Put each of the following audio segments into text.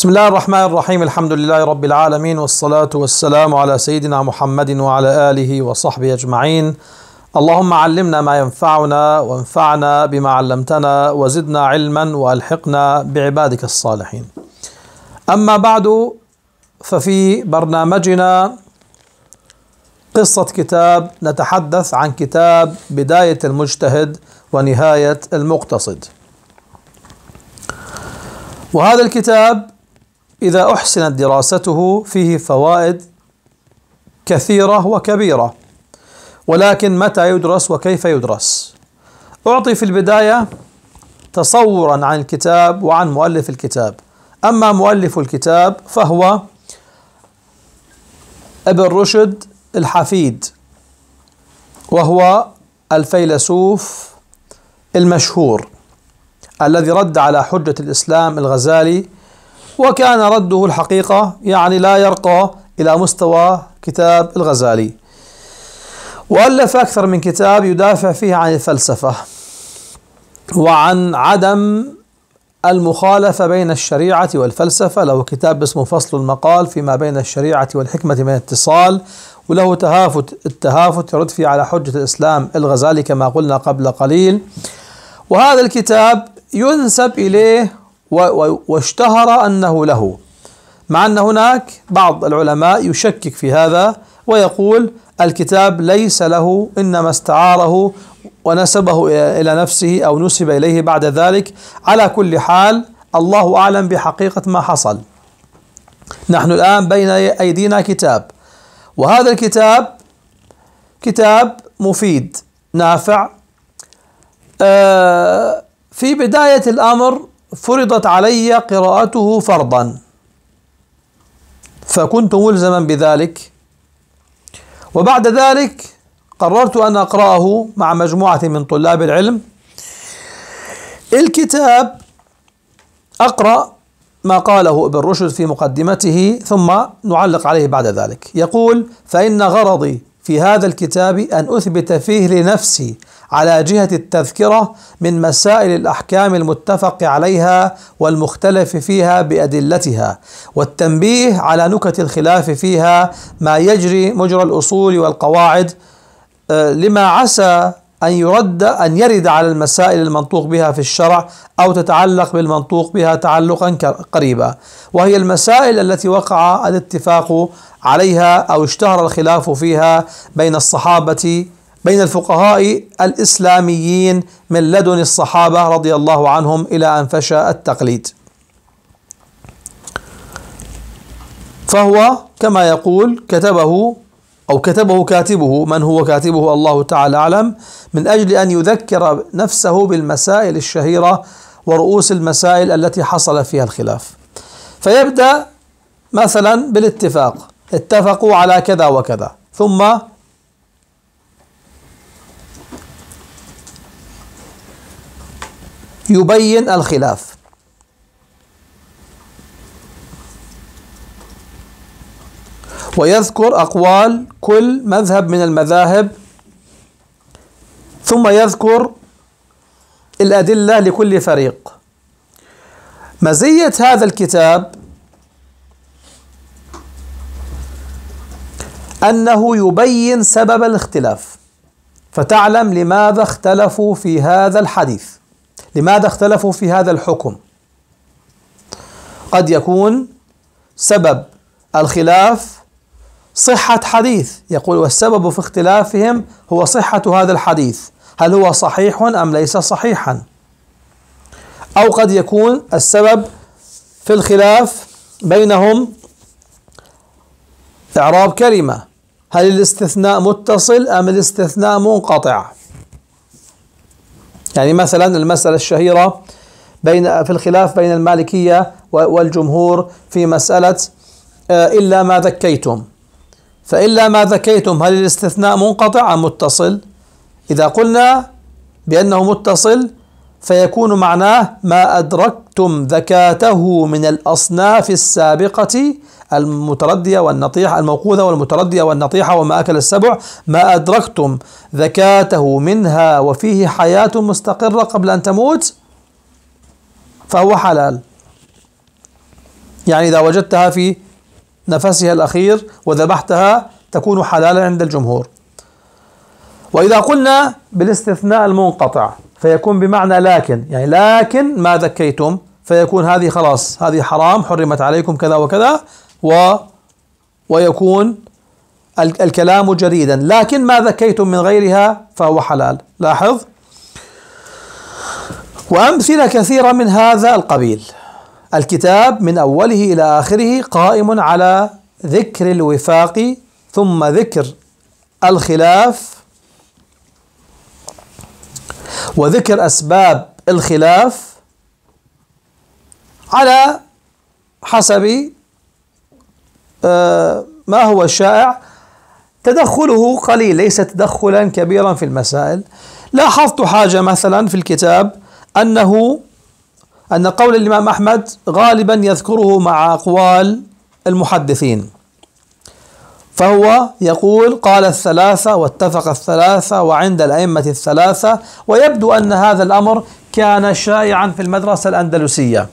بسم الله الرحمن الرحيم الحمد لله رب العالمين والصلاة والسلام على سيدنا محمد وعلى آله وصحبه أجمعين اللهم علمنا ما ينفعنا وانفعنا بما علمتنا وزدنا علما والحقنا بعبادك الصالحين أما بعد ففي برنامجنا قصة كتاب نتحدث عن كتاب بداية المجتهد ونهاية المقتصد وهذا الكتاب إذا أحسنت دراسته فيه فوائد كثيرة وكبيرة ولكن متى يدرس وكيف يدرس؟ أعطي في البداية تصورا عن الكتاب وعن مؤلف الكتاب. أما مؤلف الكتاب فهو ابن رشد الحفيد وهو الفيلسوف المشهور الذي رد على حجة الإسلام الغزالي وكان رده الحقيقة يعني لا يرقى إلى مستوى كتاب الغزالي. وألف أكثر من كتاب يدافع فيه عن الفلسفة وعن عدم المخالفة بين الشريعة والفلسفة. له كتاب اسمه فصل المقال فيما بين الشريعة والحكمة من اتصال وله تهافت التهافت يرد فيه على حجة الإسلام الغزالي كما قلنا قبل قليل. وهذا الكتاب ينسب إليه واشتهر أنه له. مع أن هناك بعض العلماء يشكك في هذا ويقول الكتاب ليس له إنما استعاره ونسبه إلى نفسه أو نسب إليه بعد ذلك. على كل حال الله أعلم بحقيقة ما حصل. نحن الآن بين أيدينا كتاب. وهذا الكتاب كتاب مفيد نافع. آه، في بداية الأمر فرضت علي قراءته فرضا. فكنت ملزما بذلك. وبعد ذلك قررت أن أقرأه مع مجموعة من طلاب العلم. الكتاب أقرأ ما قاله ابن رشد في مقدمته ثم نعلق عليه بعد ذلك. يقول فإن غرضي في هذا الكتاب أن أثبت فيه لنفسي على جهة التذكرة من مسائل الأحكام المتفق عليها والمختلف فيها بأدلتها والتنبيه على نكت الخلاف فيها ما يجري مجرى الأصول والقواعد آه، لما عسى أن يرد أن يرد على المسائل المنطوق بها في الشرع أو تتعلق بالمنطوق بها تعلقا قريبا. وهي المسائل التي وقع الاتفاق عليها أو اشتهر الخلاف فيها بين الصحابة بين الفقهاء الإسلاميين من لدن الصحابة رضي الله عنهم إلى أن فشى التقليد. فهو كما يقول كتبه أو كتبه كاتبه من هو كاتبه الله تعالى أعلم من أجل أن يذكر نفسه بالمسائل الشهيرة ورؤوس المسائل التي حصل فيها الخلاف. فيبدأ مثلا بالاتفاق اتفقوا على كذا وكذا ثم يبين الخلاف. ويذكر أقوال كل مذهب من المذاهب. ثم يذكر الأدلة لكل فريق. مزية هذا الكتاب أنه يبين سبب الاختلاف. فتعلم لماذا اختلفوا في هذا الحديث. لماذا اختلفوا في هذا الحكم؟ قد يكون سبب الخلاف صحة حديث. يقول والسبب في اختلافهم هو صحة هذا الحديث. هل هو صحيح أم ليس صحيحا؟ أو قد يكون السبب في الخلاف بينهم إعراب كلمة. هل الاستثناء متصل أم الاستثناء منقطع؟ يعني مثلا المسألة الشهيرة بين في الخلاف بين المالكية والجمهور في مسألة آه، إلا ما ذكيتم فإلا ما ذكيتم هل الاستثناء منقطع أم متصل؟ إذا قلنا بأنه متصل فيكون معناه ما أدركتم ذكاته من الأصناف السابقة المتردية والنطيحة الموقوذة والمتردية والنطيحة وما أكل السبع ما أدركتم ذكاته منها وفيه حياة مستقرة قبل أن تموت؟ فهو حلال. يعني إذا وجدتها في نفسها الأخير وذبحتها تكون حلالا عند الجمهور. وإذا قلنا بالاستثناء المنقطع فيكون بمعنى لكن يعني لكن ما ذكيتم فيكون هذه خلاص هذه حرام حرمت عليكم كذا وكذا و ويكون الكلام جديدا. لكن ما ذكيتم من غيرها فهو حلال. لاحظ؟ وأمثلة كثيرة من هذا القبيل. الكتاب من أوله إلى آخره قائم على ذكر الوفاق ثم ذكر الخلاف وذكر أسباب الخلاف على حسب ما هو الشائع؟ تدخله قليل ليس تدخلا كبيرا في المسائل. لاحظت حاجة مثلا في الكتاب أنه أن قول الإمام أحمد غالبا يذكره مع أقوال المحدثين. فهو يقول قال الثلاثة واتفق الثلاثة وعند الأئمة الثلاثة ويبدو أن هذا الأمر كان شائعا في المدرسة الأندلسية.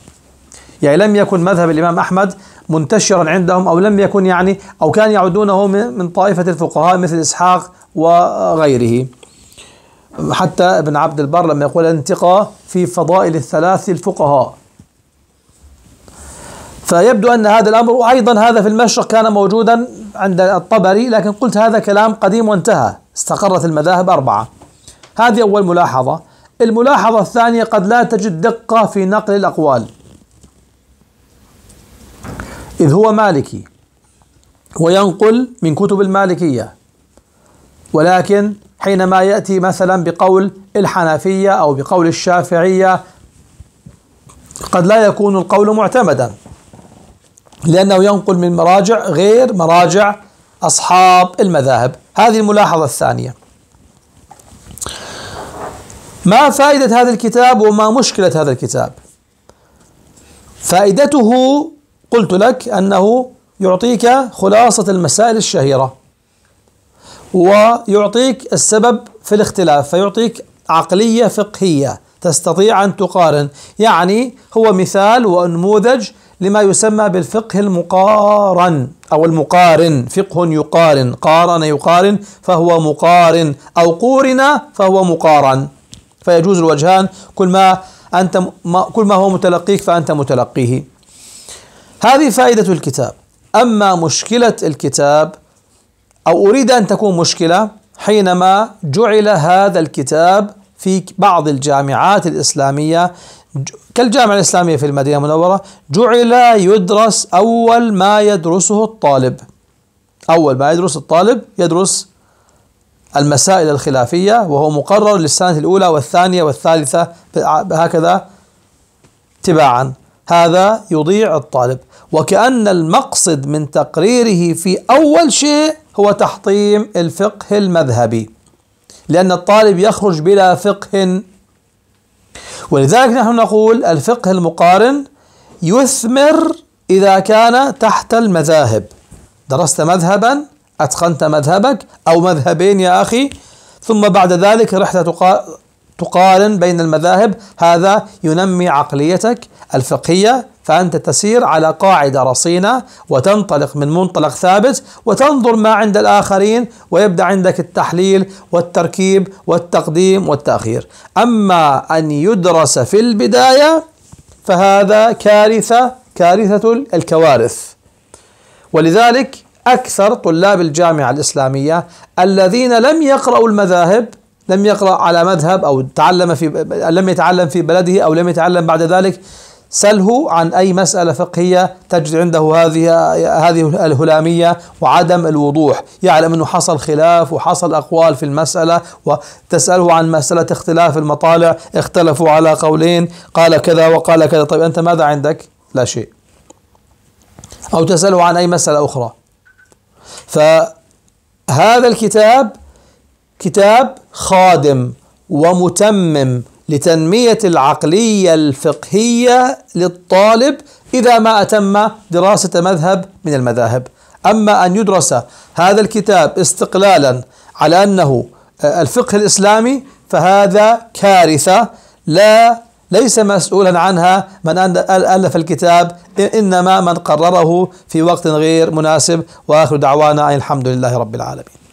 يعني لم يكن مذهب الإمام أحمد منتشرا عندهم أو لم يكن يعني أو كان يعدونه من طائفة الفقهاء مثل إسحاق وغيره. حتى ابن عبد البر لما يقول الانتقاء في فضائل الثلاث الفقهاء. فيبدو أن هذا الأمر وأيضا هذا في المشرق كان موجودا عند الطبري لكن قلت هذا كلام قديم وانتهى. استقرت المذاهب أربعة. هذه أول ملاحظة. الملاحظة الثانية قد لا تجد دقة في نقل الأقوال. إذ هو مالكي وينقل من كتب المالكية. ولكن حينما يأتي مثلا بقول الحنفية أو بقول الشافعية قد لا يكون القول معتمدا لأنه ينقل من مراجع غير مراجع أصحاب المذاهب. هذه الملاحظة الثانية. ما فائدة هذا الكتاب وما مشكلة هذا الكتاب؟ فائدته قلت لك أنه يعطيك خلاصة المسائل الشهيرة ويعطيك السبب في الاختلاف فيعطيك عقلية فقهية تستطيع أن تقارن. يعني هو مثال ونموذج لما يسمى بالفقه المقارن أو المقارن فقه يقارن قارن يقارن فهو مقارن أو قورن فهو مقارن. فيجوز الوجهان كل ما أنت كل ما هو متلقيك فأنت متلقيه. هذه فائدة الكتاب. أما مشكلة الكتاب أو أريد أن تكون مشكلة حينما جعل هذا الكتاب في بعض الجامعات الإسلامية كالجامعة الإسلامية في المدينة المنورة جعل يدرس أول ما يدرسه الطالب. أول ما يدرس الطالب يدرس المسائل الخلافية وهو مقرر للسنة الأولى والثانية والثالثة هكذا تباعا. هذا يضيع الطالب. وكأن المقصد من تقريره في أول شيء هو تحطيم الفقه المذهبي لأن الطالب يخرج بلا فقه. ولذلك نحن نقول الفقه المقارن يثمر إذا كان تحت المذاهب. درست مذهبا أتقنت مذهبك أو مذهبين يا أخي ثم بعد ذلك رحت تقارن بين المذاهب هذا ينمي عقليتك الفقهية فأنت تسير على قاعدة رصينة وتنطلق من منطلق ثابت وتنظر ما عند الآخرين ويبدأ عندك التحليل والتركيب والتقديم والتأخير. أما أن يدرس في البداية فهذا كارثة كارثة الكوارث. ولذلك أكثر طلاب الجامعة الإسلامية الذين لم يقرأوا المذاهب لم يقرأ على مذهب أو تعلم في لم يتعلم في بلده أو لم يتعلم بعد ذلك سله عن أي مسألة فقهية تجد عنده هذه هذه الهلامية وعدم الوضوح. يعلم أنه حصل خلاف وحصل أقوال في المسألة وتسأله عن مسألة اختلاف المطالع اختلفوا على قولين قال كذا وقال كذا. طيب أنت ماذا عندك؟ لا شيء. أو تسأله عن أي مسألة أخرى. فهذا الكتاب كتاب خادم ومتمم لتنمية العقلية الفقهية للطالب إذا ما أتم دراسة مذهب من المذاهب. أما أن يدرس هذا الكتاب استقلالا على أنه الفقه الإسلامي فهذا كارثة. لا ليس مسؤولا عنها من ألف الكتاب إنما من قرره في وقت غير مناسب. وآخر دعوانا أن الحمد لله رب العالمين.